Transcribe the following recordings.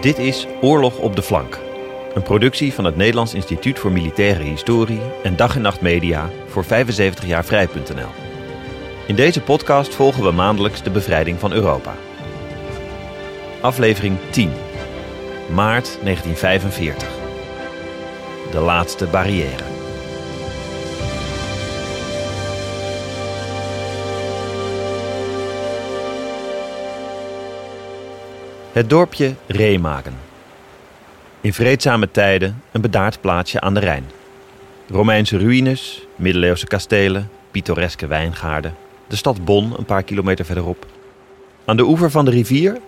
Dit is Oorlog op de Flank. Een productie van het Nederlands Instituut voor Militaire Historie en Dag en Nacht Media voor 75 jaar vrij.nl. In deze podcast volgen we maandelijks de bevrijding van Europa. Aflevering 10. Maart 1945. De laatste barrière. Het dorpje Remagen. In vreedzame tijden een bedaard plaatsje aan de Rijn. Romeinse ruïnes, middeleeuwse kastelen, pittoreske wijngaarden. De stad Bonn een paar kilometer verderop. Aan de oever van de rivier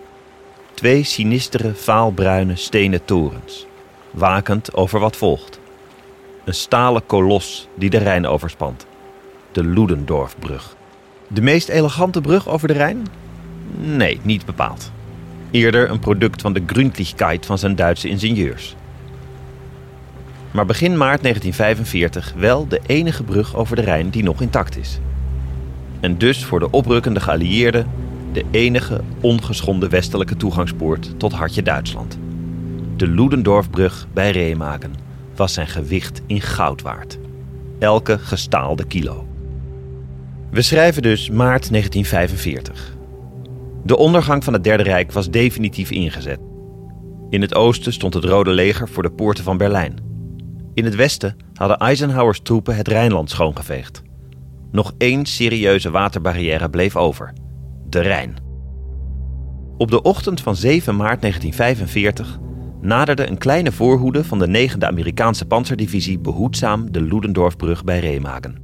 twee sinistere, vaalbruine stenen torens. Wakend over wat volgt. Een stalen kolos die de Rijn overspant. De Ludendorffbrug. De meest elegante brug over de Rijn? Nee, niet bepaald. Eerder een product van de Gründlichkeit van zijn Duitse ingenieurs. Maar begin maart 1945 wel de enige brug over de Rijn die nog intact is. En dus voor de oprukkende geallieerden de enige ongeschonden westelijke toegangspoort tot hartje Duitsland. De Ludendorffbrug bij Remagen was zijn gewicht in goud waard. Elke gestaalde kilo. We schrijven dus maart 1945. De ondergang van het Derde Rijk was definitief ingezet. In het oosten stond het Rode Leger voor de poorten van Berlijn. In het westen hadden Eisenhowers troepen het Rijnland schoongeveegd. Nog één serieuze waterbarrière bleef over: de Rijn. Op de ochtend van 7 maart 1945 naderde een kleine voorhoede van de 9e Amerikaanse panzerdivisie behoedzaam de Ludendorffbrug bij Remagen.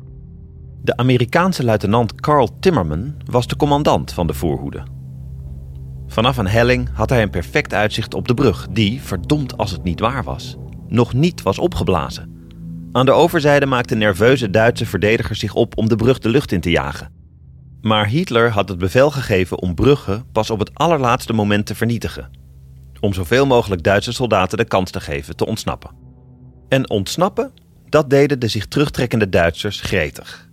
De Amerikaanse luitenant Carl Timmerman was de commandant van de voorhoede. Vanaf een helling had hij een perfect uitzicht op de brug, die, verdomd als het niet waar was, nog niet was opgeblazen. Aan de overzijde maakten nerveuze Duitse verdedigers zich op om de brug de lucht in te jagen. Maar Hitler had het bevel gegeven om Brugge pas op het allerlaatste moment te vernietigen. Om zoveel mogelijk Duitse soldaten de kans te geven te ontsnappen. En ontsnappen, dat deden de zich terugtrekkende Duitsers gretig.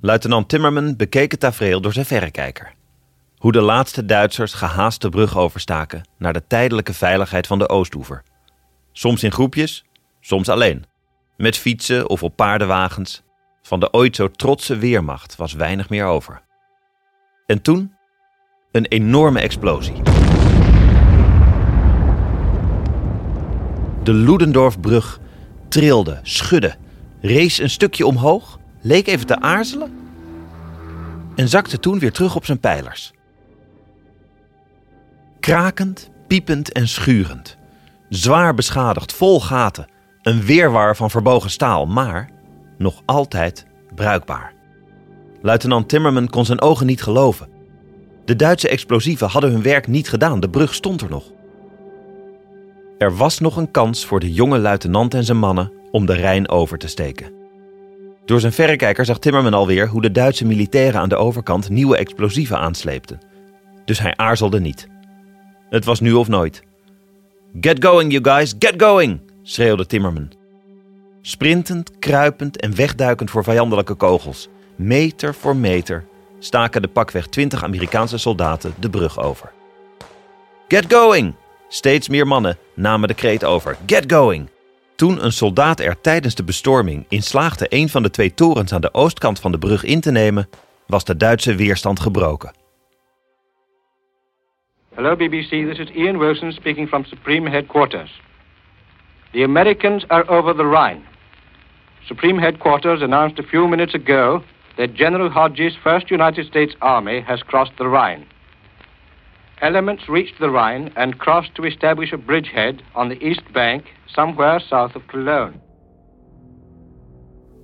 Luitenant Timmerman bekeek het tafereel door zijn verrekijker. Hoe de laatste Duitsers gehaast de brug overstaken naar de tijdelijke veiligheid van de Oostoever. Soms in groepjes, soms alleen. Met fietsen of op paardenwagens. Van de ooit zo trotse weermacht was weinig meer over. En toen een enorme explosie. De Ludendorffbrug trilde, schudde, rees een stukje omhoog, leek even te aarzelen en zakte toen weer terug op zijn pijlers. Krakend, piepend en schurend. Zwaar beschadigd, vol gaten. Een weerwar van verbogen staal, maar nog altijd bruikbaar. Luitenant Timmerman kon zijn ogen niet geloven. De Duitse explosieven hadden hun werk niet gedaan, de brug stond er nog. Er was nog een kans voor de jonge luitenant en zijn mannen om de Rijn over te steken. Door zijn verrekijker zag Timmerman alweer hoe de Duitse militairen aan de overkant nieuwe explosieven aansleepten. Dus hij aarzelde niet. Het was nu of nooit. Get going, you guys, get going! schreeuwde Timmerman. Sprintend, kruipend en wegduikend voor vijandelijke kogels, meter voor meter, staken de pakweg twintig Amerikaanse soldaten de brug over. Get going! Steeds meer mannen namen de kreet over. Get going! Toen een soldaat er tijdens de bestorming in slaagde een van de twee torens aan de oostkant van de brug in te nemen, was de Duitse weerstand gebroken. Hello, BBC. This is Ian Wilson speaking from Supreme Headquarters. The Americans are over the Rhine. Supreme Headquarters announced a few minutes ago that General Hodges' 1st United States Army has crossed the Rhine. Elements reached the Rhine and crossed to establish a bridgehead on the east bank, somewhere south of Cologne.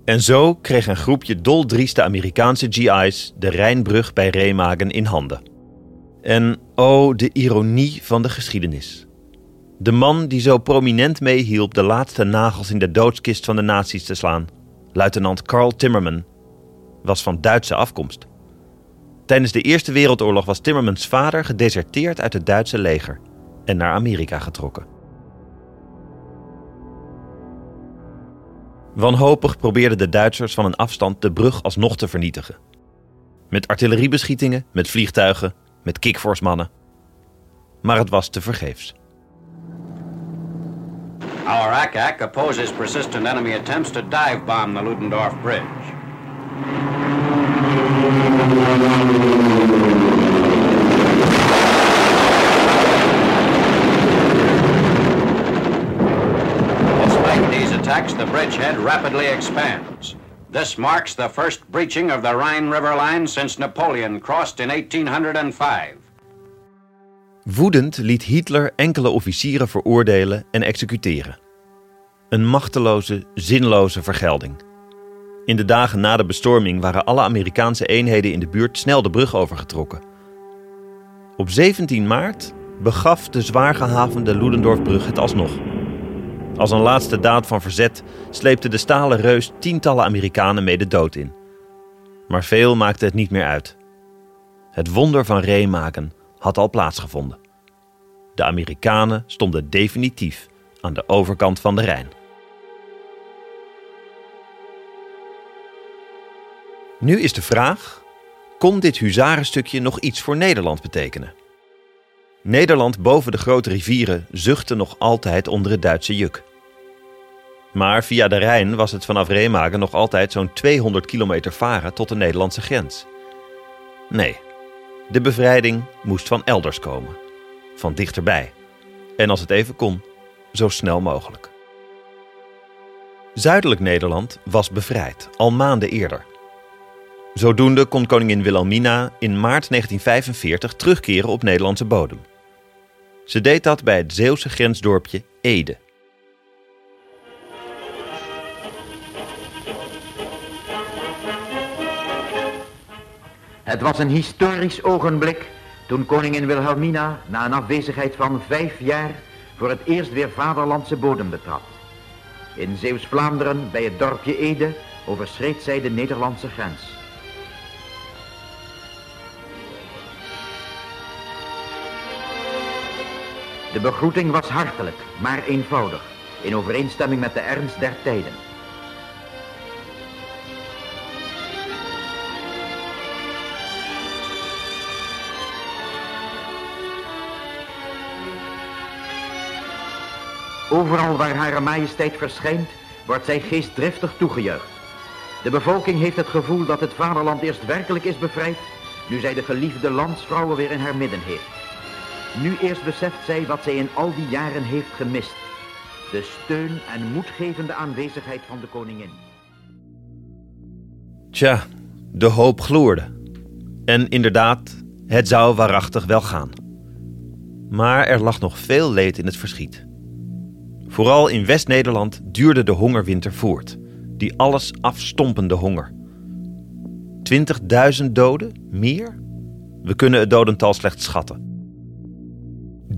En zo kreeg een groepje doldrieste Amerikaanse GI's de Rijnbrug bij Remagen in handen. En oh, de ironie van de geschiedenis. De man die zo prominent meehielp de laatste nagels in de doodskist van de nazi's te slaan, luitenant Carl Timmerman, was van Duitse afkomst. Tijdens de Eerste Wereldoorlog was Timmermans vader gedeserteerd uit het Duitse leger en naar Amerika getrokken. Wanhopig probeerden de Duitsers van een afstand de brug alsnog te vernietigen. Met artilleriebeschietingen, met vliegtuigen, met kikvorsmannen. Maar het was tevergeefs. Our ACAC opposes persistent enemy attempts to dive bomb the Ludendorff Bridge. Despite these attacks, the bridgehead rapidly expands. This marks the first breaching of the Rhine River line since Napoleon crossed in 1805. Woedend liet Hitler enkele officieren veroordelen en executeren. Een machteloze, zinloze vergelding. In de dagen na de bestorming waren alle Amerikaanse eenheden in de buurt snel de brug overgetrokken. Op 17 maart begaf de zwaar gehavende Ludendorffbrug het alsnog. Als een laatste daad van verzet sleepte de stalen reus tientallen Amerikanen mee de dood in. Maar veel maakte het niet meer uit. Het wonder van Remagen had al plaatsgevonden. De Amerikanen stonden definitief aan de overkant van de Rijn. Nu is de vraag: kon dit huzarenstukje nog iets voor Nederland betekenen? Nederland boven de grote rivieren zuchtte nog altijd onder het Duitse juk. Maar via de Rijn was het vanaf Remagen nog altijd zo'n 200 kilometer varen tot de Nederlandse grens. Nee, de bevrijding moest van elders komen. Van dichterbij. En als het even kon, zo snel mogelijk. Zuidelijk Nederland was bevrijd, al maanden eerder. Zodoende kon koningin Wilhelmina in maart 1945 terugkeren op Nederlandse bodem. Ze deed dat bij het Zeeuwse grensdorpje Ede. Het was een historisch ogenblik toen koningin Wilhelmina na een afwezigheid van vijf jaar voor het eerst weer vaderlandse bodem betrad. In Zeeuws-Vlaanderen bij het dorpje Ede overschreed zij de Nederlandse grens. De begroeting was hartelijk, maar eenvoudig, in overeenstemming met de ernst der tijden. Overal waar Hare Majesteit verschijnt, wordt zij geestdriftig toegejuicht. De bevolking heeft het gevoel dat het vaderland eerst werkelijk is bevrijd, nu zij de geliefde landsvrouwen weer in haar midden heeft. Nu eerst beseft zij wat zij in al die jaren heeft gemist. De steun en moedgevende aanwezigheid van de koningin. Tja, de hoop gloorde. En inderdaad, het zou waarachtig wel gaan. Maar er lag nog veel leed in het verschiet. Vooral in West-Nederland duurde de hongerwinter voort. Die alles afstompende honger. 20.000 doden? Meer? We kunnen het dodental slechts schatten.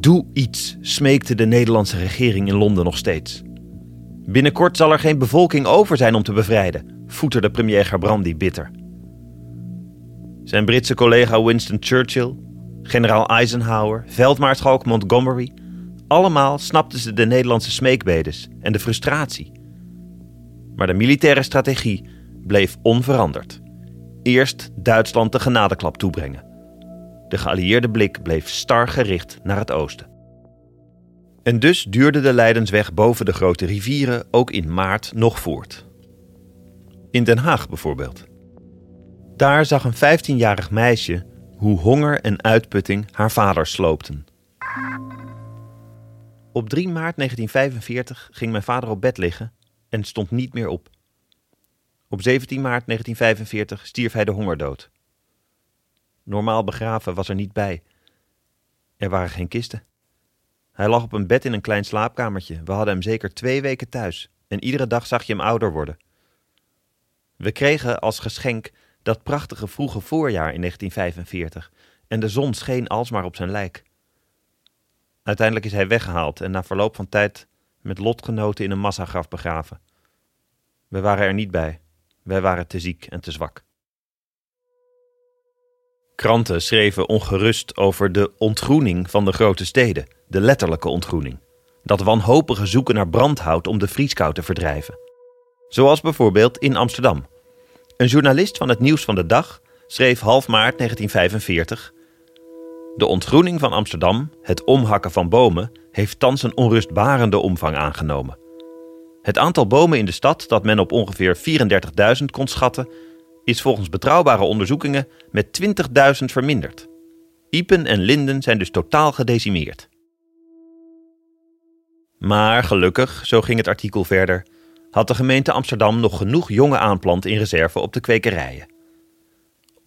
Doe iets, smeekte de Nederlandse regering in Londen nog steeds. Binnenkort zal er geen bevolking over zijn om te bevrijden, voeterde premier Gerbrandi bitter. Zijn Britse collega Winston Churchill, generaal Eisenhower, veldmaarschalk Montgomery, allemaal snapten ze de Nederlandse smeekbedes en de frustratie. Maar de militaire strategie bleef onveranderd. Eerst Duitsland de genadeklap toebrengen. De geallieerde blik bleef star gericht naar het oosten. En dus duurde de Leidensweg boven de grote rivieren ook in maart nog voort. In Den Haag bijvoorbeeld. Daar zag een 15-jarig meisje hoe honger en uitputting haar vader sloopten. Op 3 maart 1945 ging mijn vader op bed liggen en stond niet meer op. Op 17 maart 1945 stierf hij de hongerdood. Normaal begraven was er niet bij. Er waren geen kisten. Hij lag op een bed in een klein slaapkamertje. We hadden hem zeker twee weken thuis en iedere dag zag je hem ouder worden. We kregen als geschenk dat prachtige vroege voorjaar in 1945 en de zon scheen alsmaar op zijn lijk. Uiteindelijk is hij weggehaald en na verloop van tijd met lotgenoten in een massagraf begraven. We waren er niet bij. Wij waren te ziek en te zwak. Kranten schreven ongerust over de ontgroening van de grote steden, de letterlijke ontgroening. Dat wanhopige zoeken naar brandhout om de vrieskou te verdrijven. Zoals bijvoorbeeld in Amsterdam. Een journalist van het Nieuws van de Dag schreef half maart 1945 de ontgroening van Amsterdam, het omhakken van bomen, heeft thans een onrustbarende omvang aangenomen. Het aantal bomen in de stad, dat men op ongeveer 34.000 kon schatten, is volgens betrouwbare onderzoekingen met 20.000 verminderd. Iepen en linden zijn dus totaal gedecimeerd. Maar gelukkig, zo ging het artikel verder, had de gemeente Amsterdam nog genoeg jonge aanplant in reserve op de kwekerijen.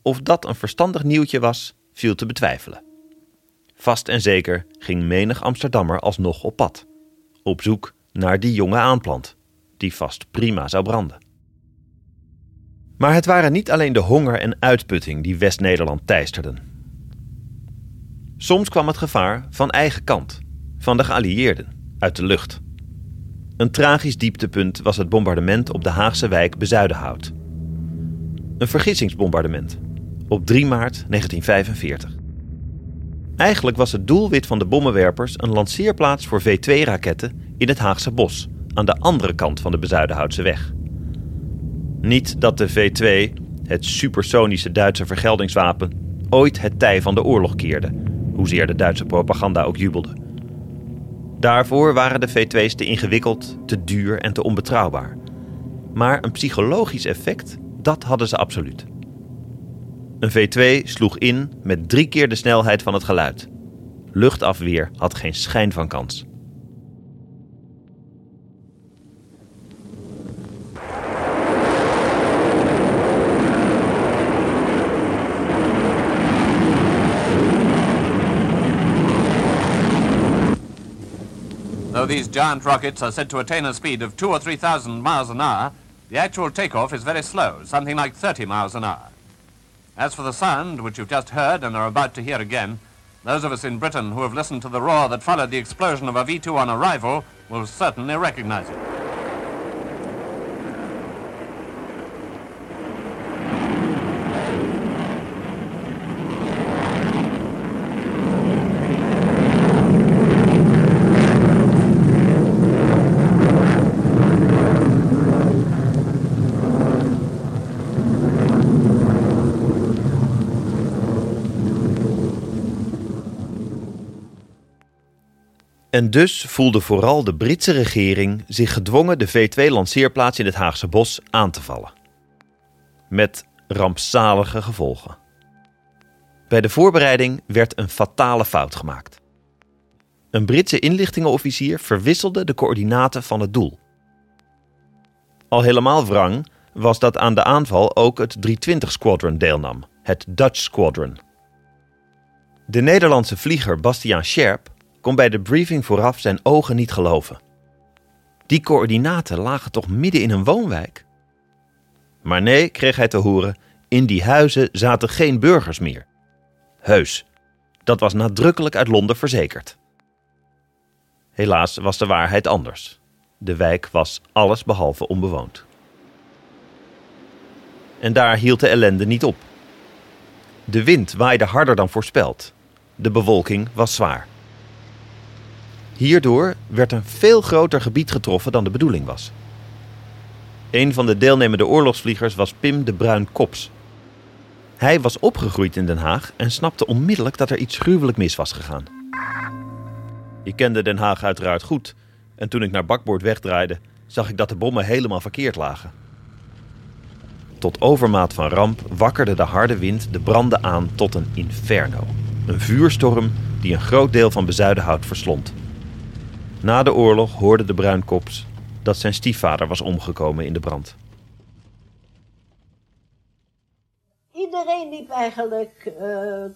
Of dat een verstandig nieuwtje was, viel te betwijfelen. Vast en zeker ging menig Amsterdammer alsnog op pad, op zoek naar die jonge aanplant, die vast prima zou branden. Maar het waren niet alleen de honger en uitputting die West-Nederland teisterden. Soms kwam het gevaar van eigen kant, van de geallieerden, uit de lucht. Een tragisch dieptepunt was het bombardement op de Haagse wijk Bezuidenhout. Een vergissingsbombardement op 3 maart 1945. Eigenlijk was het doelwit van de bommenwerpers een lanceerplaats voor V-2-raketten in het Haagse bos, aan de andere kant van de Bezuidenhoutse weg. Niet dat de V2, het supersonische Duitse vergeldingswapen, ooit het tij van de oorlog keerde, hoezeer de Duitse propaganda ook jubelde. Daarvoor waren de V2's te ingewikkeld, te duur en te onbetrouwbaar. Maar een psychologisch effect, dat hadden ze absoluut. Een V2 sloeg in met drie keer de snelheid van het geluid. Luchtafweer had geen schijn van kans. Though these giant rockets are said to attain a speed of two or three thousand miles an hour, the actual takeoff is very slow, something like 30 miles an hour. As for the sound, which you've just heard and are about to hear again, those of us in Britain who have listened to the roar that followed the explosion of a V2 on arrival will certainly recognize it. En dus voelde vooral de Britse regering zich gedwongen de V2-lanceerplaats in het Haagse Bos aan te vallen. Met rampzalige gevolgen. Bij de voorbereiding werd een fatale fout gemaakt. Een Britse inlichtingenofficier verwisselde de coördinaten van het doel. Al helemaal wrang was dat aan de aanval ook het 320 Squadron deelnam, het Dutch Squadron. De Nederlandse vlieger Bastiaan Scherp kon bij de briefing vooraf zijn ogen niet geloven. Die coördinaten lagen toch midden in een woonwijk? Maar nee, kreeg hij te horen, in die huizen zaten geen burgers meer. Heus, dat was nadrukkelijk uit Londen verzekerd. Helaas was de waarheid anders. De wijk was allesbehalve onbewoond. En daar hield de ellende niet op. De wind waaide harder dan voorspeld. De bewolking was zwaar. Hierdoor werd een veel groter gebied getroffen dan de bedoeling was. Een van de deelnemende oorlogsvliegers was Pim de Bruin Kops. Hij was opgegroeid in Den Haag en snapte onmiddellijk dat er iets gruwelijk mis was gegaan. Ik kende Den Haag uiteraard goed en toen ik naar bakboord wegdraaide, zag ik dat de bommen helemaal verkeerd lagen. Tot overmaat van ramp wakkerde de harde wind de branden aan tot een inferno. Een vuurstorm die een groot deel van Bezuidenhout verslond. Na de oorlog hoorde de Bruinkops dat zijn stiefvader was omgekomen in de brand. Iedereen liep eigenlijk uh,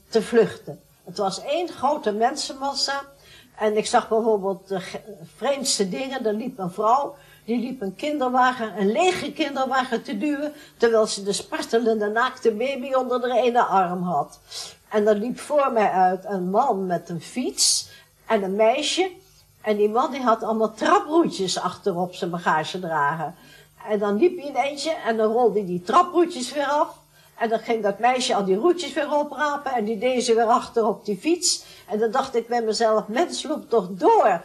te vluchten. Het was één grote mensenmassa. En ik zag bijvoorbeeld de vreemdste dingen. Er liep een vrouw, die liep een kinderwagen, een lege kinderwagen te duwen, terwijl ze de spartelende naakte baby onder de ene arm had. En er liep voor mij uit een man met een fiets en een meisje en die man die had allemaal traproetjes achterop zijn bagage dragen. En dan liep hij in eentje en dan rolde die traproetjes weer af. En dan ging dat meisje al die roetjes weer oprapen en die deed ze weer achter op die fiets. En dan dacht ik bij mezelf, mens loopt toch door.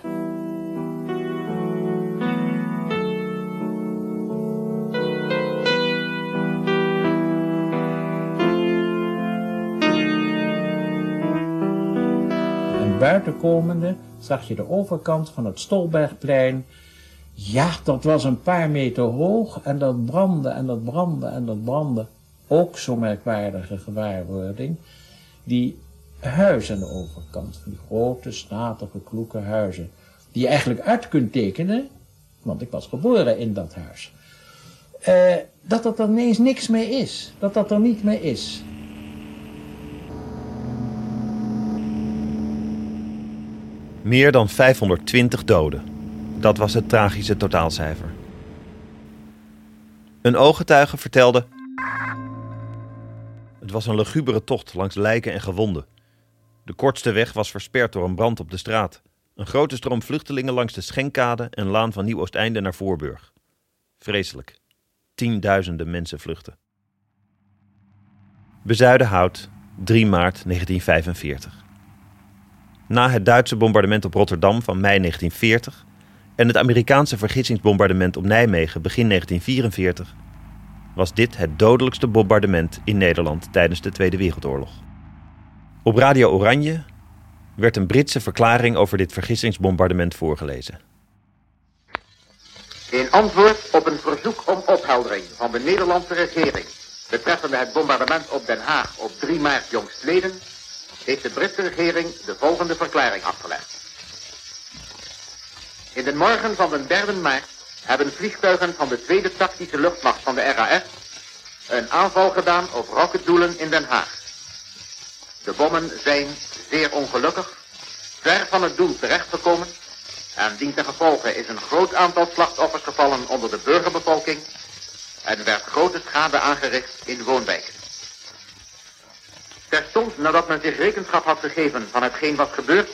En buiten komende zag je de overkant van het Stolbergplein Ja, dat was een paar meter hoog en dat brandde en dat brandde en dat brandde. Ook zo'n merkwaardige gewaarwording. Die huizen aan de overkant, die grote, statige, kloeke huizen. Die je eigenlijk uit kunt tekenen, want ik was geboren in dat huis. Uh, dat dat er ineens niks meer is. Dat dat er niet meer is. Meer dan 520 doden. Dat was het tragische totaalcijfer. Een ooggetuige vertelde. Het was een lugubere tocht langs lijken en gewonden. De kortste weg was versperd door een brand op de straat. Een grote stroom vluchtelingen langs de Schenkkade en laan van Nieuw-Oosteinde naar Voorburg. Vreselijk. Tienduizenden mensen vluchten. Bezuidenhout, 3 maart 1945. Na het Duitse bombardement op Rotterdam van mei 1940 en het Amerikaanse vergissingsbombardement op Nijmegen begin 1944 was dit het dodelijkste bombardement in Nederland tijdens de Tweede Wereldoorlog. Op Radio Oranje werd een Britse verklaring over dit vergissingsbombardement voorgelezen. In antwoord op een verzoek om opheldering van de Nederlandse regering betreffende het bombardement op Den Haag op 3 maart jongstleden, heeft de Britse regering de volgende verklaring afgelegd. In de morgen van de 3 maart hebben vliegtuigen van de tweede tactische luchtmacht van de RAF een aanval gedaan op rocketdoelen in Den Haag. De bommen zijn zeer ongelukkig, ver van het doel terechtgekomen en dien ten gevolge is een groot aantal slachtoffers gevallen onder de burgerbevolking en werd grote schade aangericht in woonwijken. Terstond nadat men zich rekenschap had gegeven van hetgeen was gebeurd,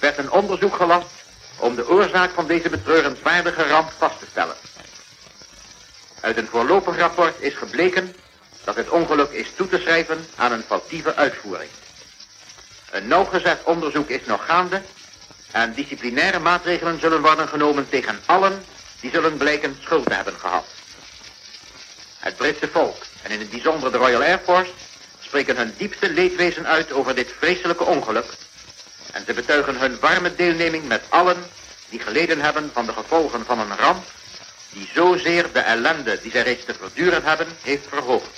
werd een onderzoek gelast om de oorzaak van deze betreurenswaardige ramp vast te stellen. Uit een voorlopig rapport is gebleken dat het ongeluk is toe te schrijven aan een foutieve uitvoering. Een nauwgezet onderzoek is nog gaande en disciplinaire maatregelen zullen worden genomen tegen allen die zullen blijken schuld te hebben gehad. Het Britse volk en in het bijzonder de Royal Air Force spreken hun diepste leedwezen uit over dit vreselijke ongeluk en ze betuigen hun warme deelneming met allen die geleden hebben van de gevolgen van een ramp die zozeer de ellende die zij reeds te verduren hebben heeft verhoogd.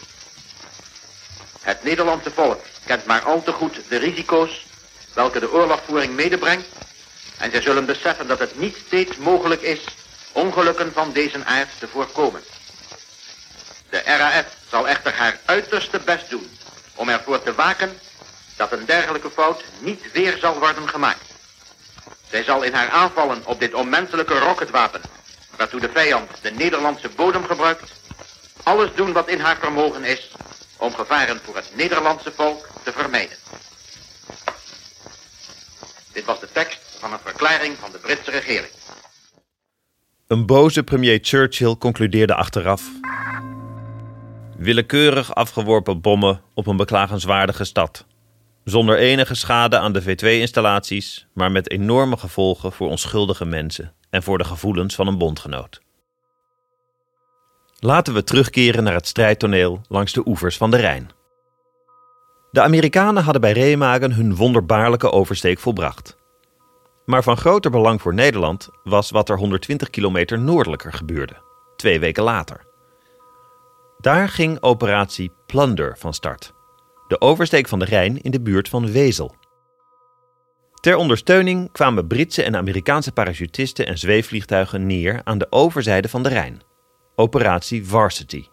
Het Nederlandse volk kent maar al te goed de risico's welke de oorlogvoering medebrengt en zij zullen beseffen dat het niet steeds mogelijk is ongelukken van deze aard te voorkomen. De RAF zal echter haar uiterste best doen om ervoor te waken dat een dergelijke fout niet weer zal worden gemaakt. Zij zal in haar aanvallen op dit onmenselijke rocketwapen, waartoe de vijand de Nederlandse bodem gebruikt, alles doen wat in haar vermogen is om gevaren voor het Nederlandse volk te vermijden. Dit was de tekst van een verklaring van de Britse regering. Een boze premier Churchill concludeerde achteraf. Willekeurig afgeworpen bommen op een beklagenswaardige stad. Zonder enige schade aan de V2-installaties, maar met enorme gevolgen voor onschuldige mensen en voor de gevoelens van een bondgenoot. Laten we terugkeren naar het strijdtoneel langs de oevers van de Rijn. De Amerikanen hadden bij Remagen hun wonderbaarlijke oversteek volbracht. Maar van groter belang voor Nederland was wat er 120 kilometer noordelijker gebeurde, twee weken later. Daar ging operatie Plunder van start, de oversteek van de Rijn in de buurt van Wezel. Ter ondersteuning kwamen Britse en Amerikaanse parachutisten en zweefvliegtuigen neer aan de overzijde van de Rijn. Operatie Varsity.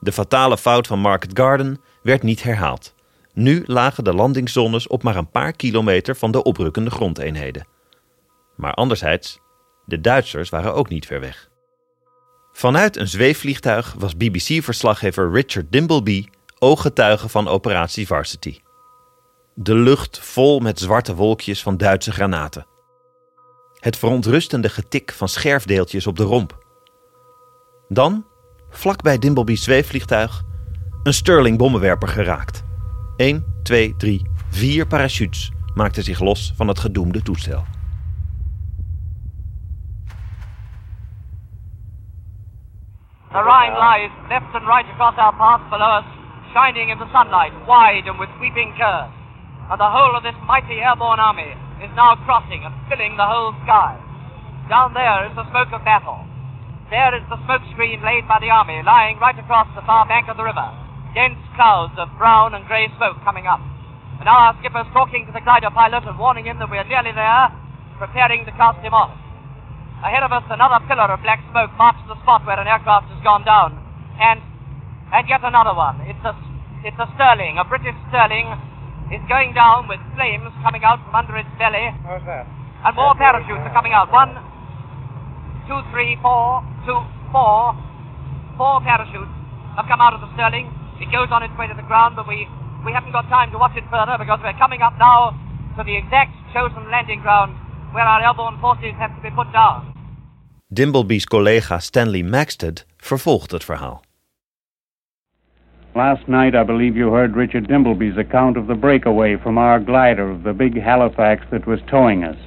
De fatale fout van Market Garden werd niet herhaald. Nu lagen de landingszones op maar een paar kilometer van de oprukkende grondeenheden. Maar anderzijds, de Duitsers waren ook niet ver weg. Vanuit een zweefvliegtuig was BBC-verslaggever Richard Dimbleby ooggetuige van operatie Varsity. De lucht vol met zwarte wolkjes van Duitse granaten. Het verontrustende getik van scherfdeeltjes op de romp. Dan, vlak bij Dimbleby's zweefvliegtuig, een Sterling bommenwerper geraakt. 1, 2, 3, 4 parachutes maakten zich los van het gedoemde toestel. The Rhine lies left and right across our path below us, shining in the sunlight, wide and with sweeping curves. And the whole of this mighty airborne army is now crossing and filling the whole sky. Down there is the smoke of battle. There is the smoke screen laid by the army, lying right across the far bank of the river. Dense clouds of brown and grey smoke coming up. And now our skipper's talking to the glider pilot and warning him that we are nearly there, preparing to cast him off. Ahead of us, another pillar of black smoke marks the spot where an aircraft has gone down. And and yet another one. It's a it's a Sterling, a British Sterling, is going down with flames coming out from under its belly. How's that? And more parachutes are coming out. One, two, three, four, two, four, four parachutes have come out of the Sterling. It goes on its way to the ground, but we, we haven't got time to watch it further because we're coming up now to the exact chosen landing ground where our airborne forces have to be put down. Dimbleby's collega Stanley Maxted vervolgt het verhaal. Last night, I believe you heard Richard Dimbleby's account of the breakaway from our glider of the big Halifax that was towing us.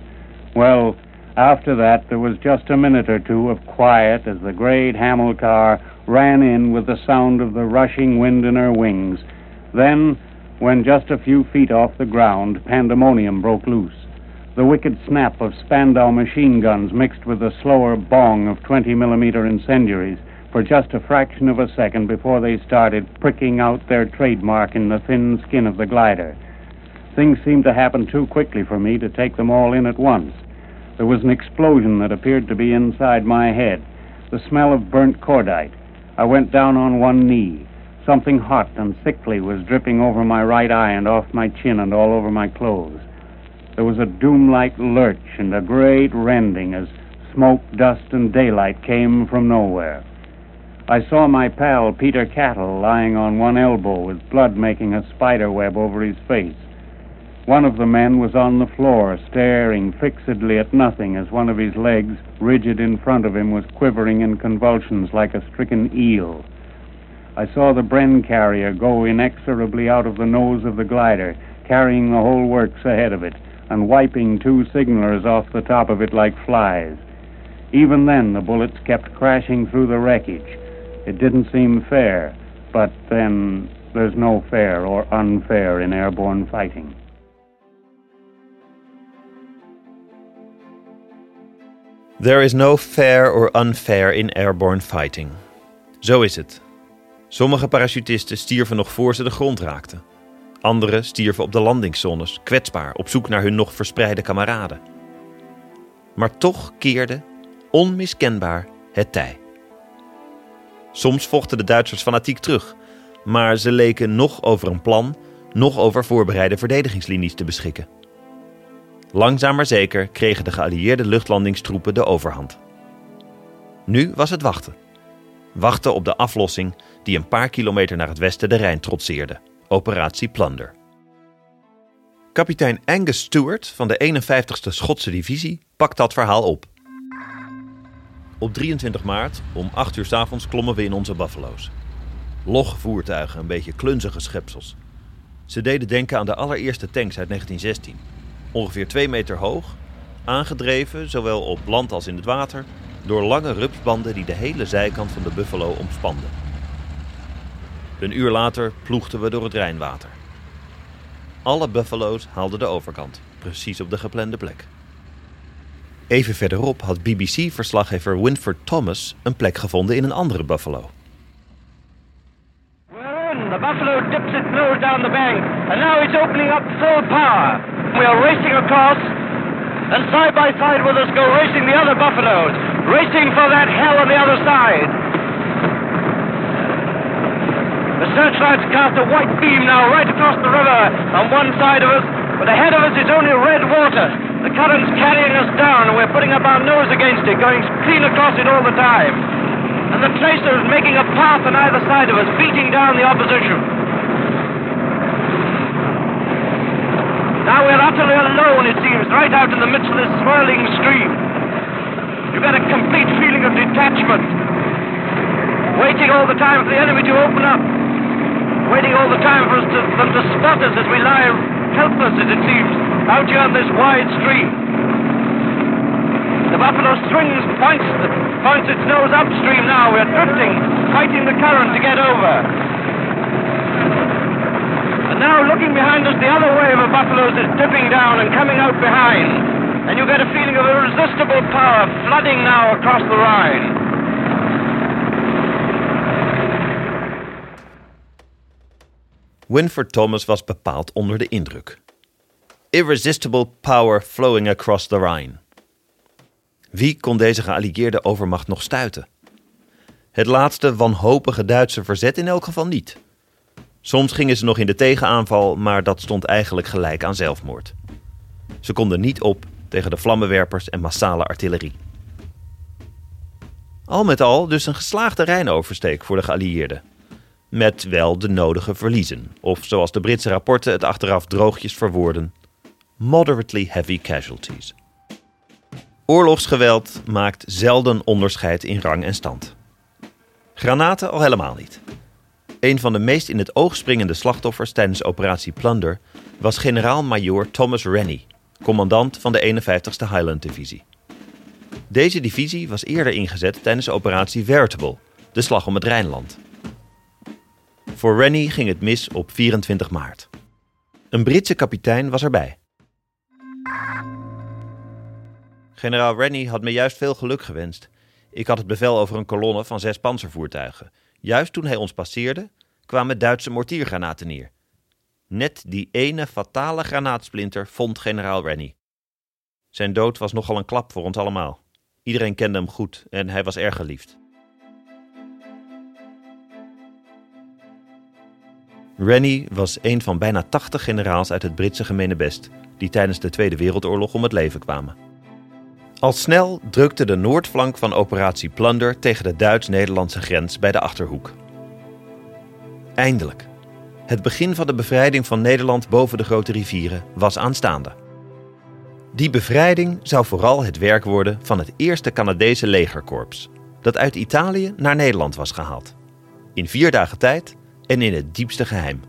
Well, after that, there was just a minute or two of quiet as the great Hamilcar ran in with the sound of the rushing wind in her wings. Then, when just a few feet off the ground, pandemonium broke loose. The wicked snap of Spandau machine guns mixed with the slower bong of 20 millimeter incendiaries for just a fraction of a second before they started pricking out their trademark in the thin skin of the glider. Things seemed to happen too quickly for me to take them all in at once. There was an explosion that appeared to be inside my head, the smell of burnt cordite. I went down on one knee. Something hot and sickly was dripping over my right eye and off my chin and all over my clothes. There was a doom like lurch and a great rending as smoke, dust, and daylight came from nowhere. I saw my pal Peter Cattle lying on one elbow with blood making a spider web over his face. One of the men was on the floor, staring fixedly at nothing as one of his legs, rigid in front of him, was quivering in convulsions like a stricken eel. I saw the Bren carrier go inexorably out of the nose of the glider, carrying the whole works ahead of it, and wiping two signalers off the top of it like flies. Even then, the bullets kept crashing through the wreckage. It didn't seem fair, but then there's no fair or unfair in airborne fighting. There is no fair or unfair in airborne fighting. Zo is het. Sommige parachutisten stierven nog voor ze de grond raakten. Anderen stierven op de landingszones, kwetsbaar, op zoek naar hun nog verspreide kameraden. Maar toch keerde, onmiskenbaar, het tij. Soms vochten de Duitsers fanatiek terug, maar ze leken nog over een plan, nog over voorbereide verdedigingslinies te beschikken. Langzaam maar zeker kregen de geallieerde luchtlandingstroepen de overhand. Nu was het wachten. Wachten op de aflossing die een paar kilometer naar het westen de Rijn trotseerde. Operatie Plunder. Kapitein Angus Stewart van de 51ste Schotse divisie pakt dat verhaal op. Op 23 maart, om 8 uur s avonds, klommen we in onze buffalo's. Logge voertuigen, een beetje klunzige schepsels. Ze deden denken aan de allereerste tanks uit 1916. Ongeveer 2 meter hoog, aangedreven, zowel op land als in het water, door lange rupsbanden die de hele zijkant van de buffalo omspanden. Een uur later ploegden we door het Rijnwater. Alle buffalo's haalden de overkant, precies op de geplande plek. Even verderop had BBC-verslaggever Winford Thomas een plek gevonden in een andere buffalo. The buffalo dips its nose down the bank, and now it's opening up full power. We are racing across, and side by side with us go racing the other buffaloes, racing for that hell on the other side. The searchlights cast a white beam now right across the river on one side of us, but ahead of us is only red water. The current's carrying us down, and we're putting up our nose against it, going clean across it all the time. And the tracer is making a path on either side of us, beating down the opposition. Now we're utterly alone, it seems, right out in the midst of this swirling stream. You get a complete feeling of detachment. Waiting all the time for the enemy to open up. Waiting all the time for us to, them to spot us as we lie helpless, as it seems, out here on this wide stream. The buffalo swings, points, points its nose upstream now. We're drifting, fighting the current to get over. And now, looking behind us, the other wave of buffaloes is dipping down and coming out behind. and you get a feeling of irresistible power flooding now across the Rhine. Winford Thomas was bepaald onder de indruk. Irresistible power flowing across the Rhine. Wie kon deze geallieerde overmacht nog stuiten? Het laatste wanhopige Duitse verzet in elk geval niet. Soms gingen ze nog in de tegenaanval, maar dat stond eigenlijk gelijk aan zelfmoord. Ze konden niet op tegen de vlammenwerpers en massale artillerie. Al met al dus een geslaagde Rijnoversteek voor de geallieerden. Met wel de nodige verliezen, of zoals de Britse rapporten het achteraf droogjes verwoorden: moderately heavy casualties. Oorlogsgeweld maakt zelden onderscheid in rang en stand. Granaten al helemaal niet. Een van de meest in het oog springende slachtoffers tijdens operatie Plunder was generaal-majoor Thomas Rennie, commandant van de 51ste Highland Divisie. Deze divisie was eerder ingezet tijdens operatie Veritable, de slag om het Rijnland. Voor Rennie ging het mis op 24 maart. Een Britse kapitein was erbij. Generaal Rennie had me juist veel geluk gewenst. Ik had het bevel over een kolonne van zes panzervoertuigen. Juist toen hij ons passeerde, kwamen Duitse mortiergranaten neer. Net die ene fatale granaatsplinter vond generaal Rennie. Zijn dood was nogal een klap voor ons allemaal. Iedereen kende hem goed en hij was erg geliefd. Rennie was een van bijna 80 generaals uit het Britse gemeenebest die tijdens de Tweede Wereldoorlog om het leven kwamen. Al snel drukte de noordflank van operatie Plunder tegen de Duits-Nederlandse grens bij de Achterhoek. Eindelijk. Het begin van de bevrijding van Nederland boven de grote rivieren was aanstaande. Die bevrijding zou vooral het werk worden van het eerste Canadese legerkorps, dat uit Italië naar Nederland was gehaald. In vier dagen tijd en in het diepste geheim.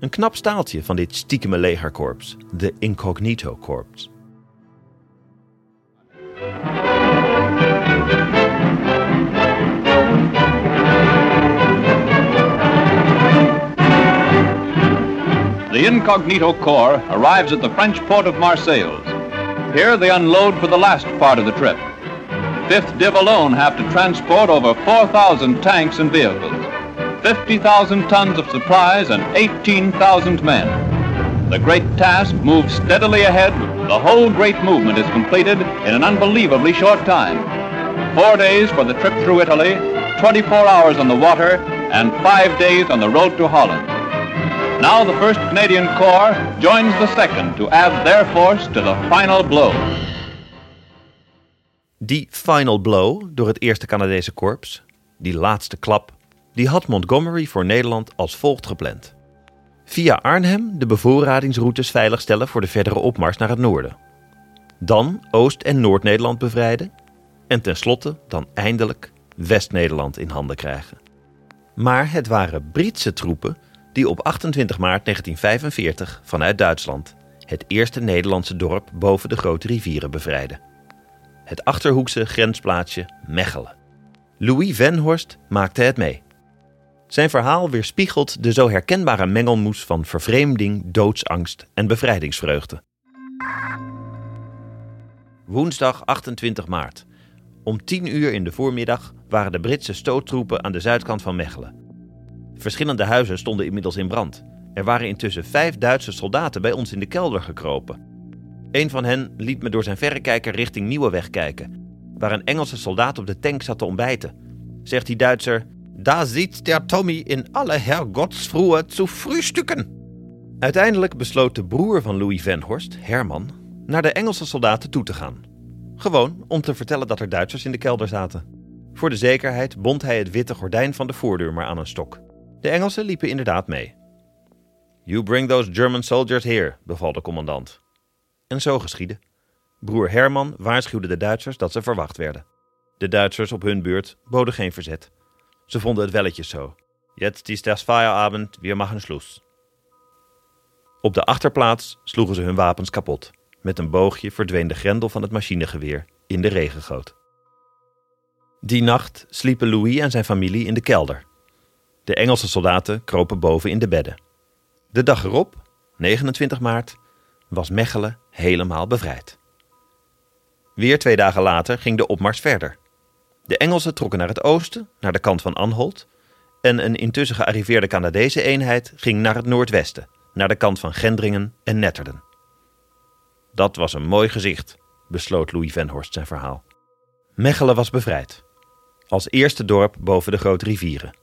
Een knap staaltje van dit stiekeme legerkorps, de Incognito Corps. The Incognito Corps arrives at the French port of Marseilles. Here they unload for the last part of the trip. 5th Div alone have to transport over 4,000 tanks and vehicles, 50,000 tons of supplies, and 18,000 men. The great task moves steadily ahead. The whole great movement is completed in an unbelievably short time. Four days for the trip through Italy, 24 hours on the water, and five days on the road to Holland. Now the 1st Canadian Corps joins the 2nd to add their force to the final blow. Die final blow door het eerste Canadese korps, die laatste klap, die had Montgomery voor Nederland als volgt gepland. Via Arnhem de bevoorradingsroutes veiligstellen voor de verdere opmars naar het noorden. Dan Oost- en Noord-Nederland bevrijden. En tenslotte dan eindelijk West-Nederland in handen krijgen. Maar het waren Britse troepen die op 28 maart 1945 vanuit Duitsland het eerste Nederlandse dorp boven de grote rivieren bevrijden. Het achterhoekse grensplaatsje Mechelen. Louis Venhorst maakte het mee. Zijn verhaal weerspiegelt de zo herkenbare mengelmoes van vervreemding, doodsangst en bevrijdingsvreugde. Woensdag 28 maart. Om 10 uur in de voormiddag waren de Britse stoottroepen aan de zuidkant van Mechelen. Verschillende huizen stonden inmiddels in brand. Er waren intussen vijf Duitse soldaten bij ons in de kelder gekropen. Een van hen liet me door zijn verrekijker richting Nieuweweg kijken, waar een Engelse soldaat op de tank zat te ontbijten. Zegt die Duitser: Daar zit der Tommy in alle Herrgottsfruhe zu frühstücken. Uiteindelijk besloot de broer van Louis Venhorst, Herman, naar de Engelse soldaten toe te gaan. Gewoon om te vertellen dat er Duitsers in de kelder zaten. Voor de zekerheid bond hij het witte gordijn van de voordeur maar aan een stok. De Engelsen liepen inderdaad mee. You bring those German soldiers here, beval de commandant. En zo geschiedde. Broer Herman waarschuwde de Duitsers dat ze verwacht werden. De Duitsers op hun beurt boden geen verzet. Ze vonden het welletjes zo. Jetzt ist das Feierabend, wir machen Schluss. Op de achterplaats sloegen ze hun wapens kapot. Met een boogje verdween de grendel van het machinegeweer in de regengoot. Die nacht sliepen Louis en zijn familie in de kelder. De Engelse soldaten kropen boven in de bedden. De dag erop, 29 maart, was Mechelen helemaal bevrijd. Weer twee dagen later ging de opmars verder. De Engelsen trokken naar het oosten, naar de kant van Anholt, en een intussen gearriveerde Canadese eenheid ging naar het noordwesten, naar de kant van Gendringen en Netterden. Dat was een mooi gezicht, besloot Louis Venhorst zijn verhaal. Mechelen was bevrijd, als eerste dorp boven de grote rivieren.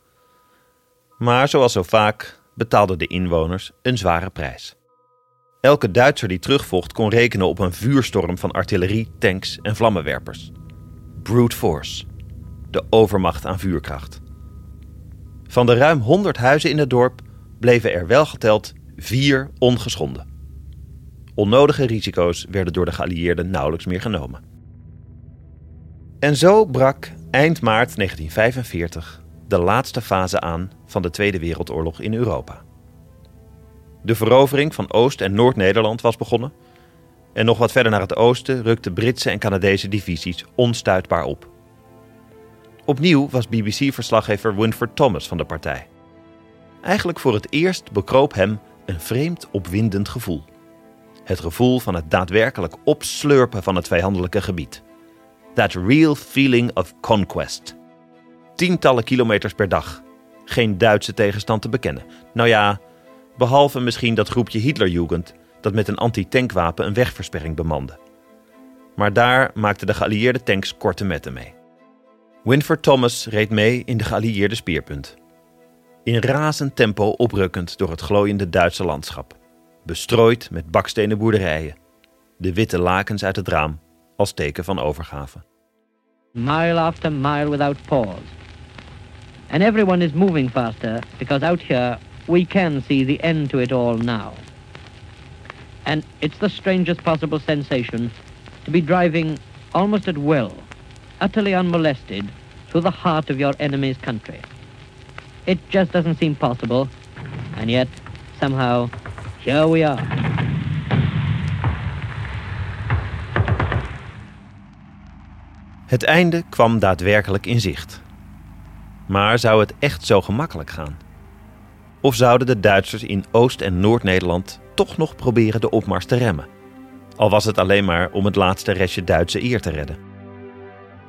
Maar zoals zo vaak betaalden de inwoners een zware prijs. Elke Duitser die terugvocht kon rekenen op een vuurstorm van artillerie, tanks en vlammenwerpers. Brute force, de overmacht aan vuurkracht. Van de ruim 100 huizen in het dorp bleven er wel geteld vier ongeschonden. Onnodige risico's werden door de geallieerden nauwelijks meer genomen. En zo brak eind maart 1945 de laatste fase aan van de Tweede Wereldoorlog in Europa. De verovering van Oost- en Noord-Nederland was begonnen. En nog wat verder naar het oosten rukten Britse en Canadese divisies onstuitbaar op. Opnieuw was BBC-verslaggever Winford Thomas van de partij. Eigenlijk voor het eerst bekroop hem een vreemd opwindend gevoel. Het gevoel van het daadwerkelijk opslurpen van het vijandelijke gebied. That real feeling of conquest. Tientallen kilometers per dag. Geen Duitse tegenstand te bekennen. Nou ja, behalve misschien dat groepje Hitlerjugend dat met een anti-tankwapen een wegversperring bemande. Maar daar maakten de geallieerde tanks korte metten mee. Winford Thomas reed mee in de geallieerde speerpunt. In razend tempo oprukkend door het glooiende Duitse landschap. Bestrooid met bakstenen boerderijen. De witte lakens uit het raam als teken van overgave. Mile after mile without pause. And everyone is moving faster because out here we can see the end to it all now. And it's the strangest possible sensation to be driving almost at will, utterly unmolested, through the heart of your enemy's country. It just doesn't seem possible, and yet, somehow, here we are. Het einde kwam daadwerkelijk in zicht. Maar zou het echt zo gemakkelijk gaan? Of zouden de Duitsers in Oost- en Noord-Nederland toch nog proberen de opmars te remmen? Al was het alleen maar om het laatste restje Duitse eer te redden.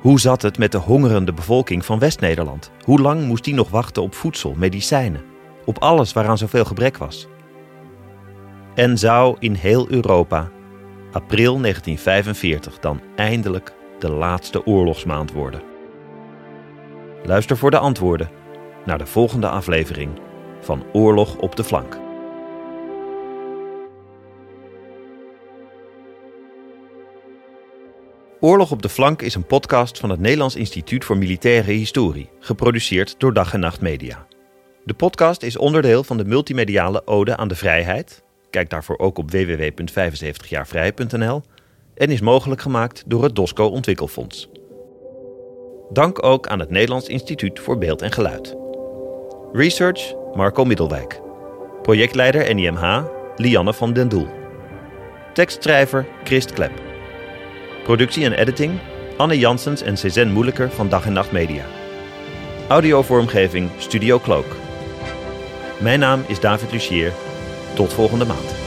Hoe zat het met de hongerende bevolking van West-Nederland? Hoe lang moest die nog wachten op voedsel, medicijnen, op alles waaraan zoveel gebrek was? En zou in heel Europa april 1945 dan eindelijk de laatste oorlogsmaand worden? Luister voor de antwoorden naar de volgende aflevering van Oorlog op de Flank. Oorlog op de Flank is een podcast van het Nederlands Instituut voor Militaire Historie, geproduceerd door Dag en Nacht Media. De podcast is onderdeel van de multimediale Ode aan de Vrijheid. Kijk daarvoor ook op www.75jaarvrij.nl en is mogelijk gemaakt door het DOSCO Ontwikkelfonds. Dank ook aan het Nederlands Instituut voor Beeld en Geluid. Research Marco Middelwijk. Projectleider NIMH Lianne van den Doel. Tekstschrijver Christ Klep. Productie en editing Anne Janssens en Cezanne Moeilijker van Dag en Nacht Media. Audiovormgeving Studio Cloak. Mijn naam is David Lucier. Tot volgende maand.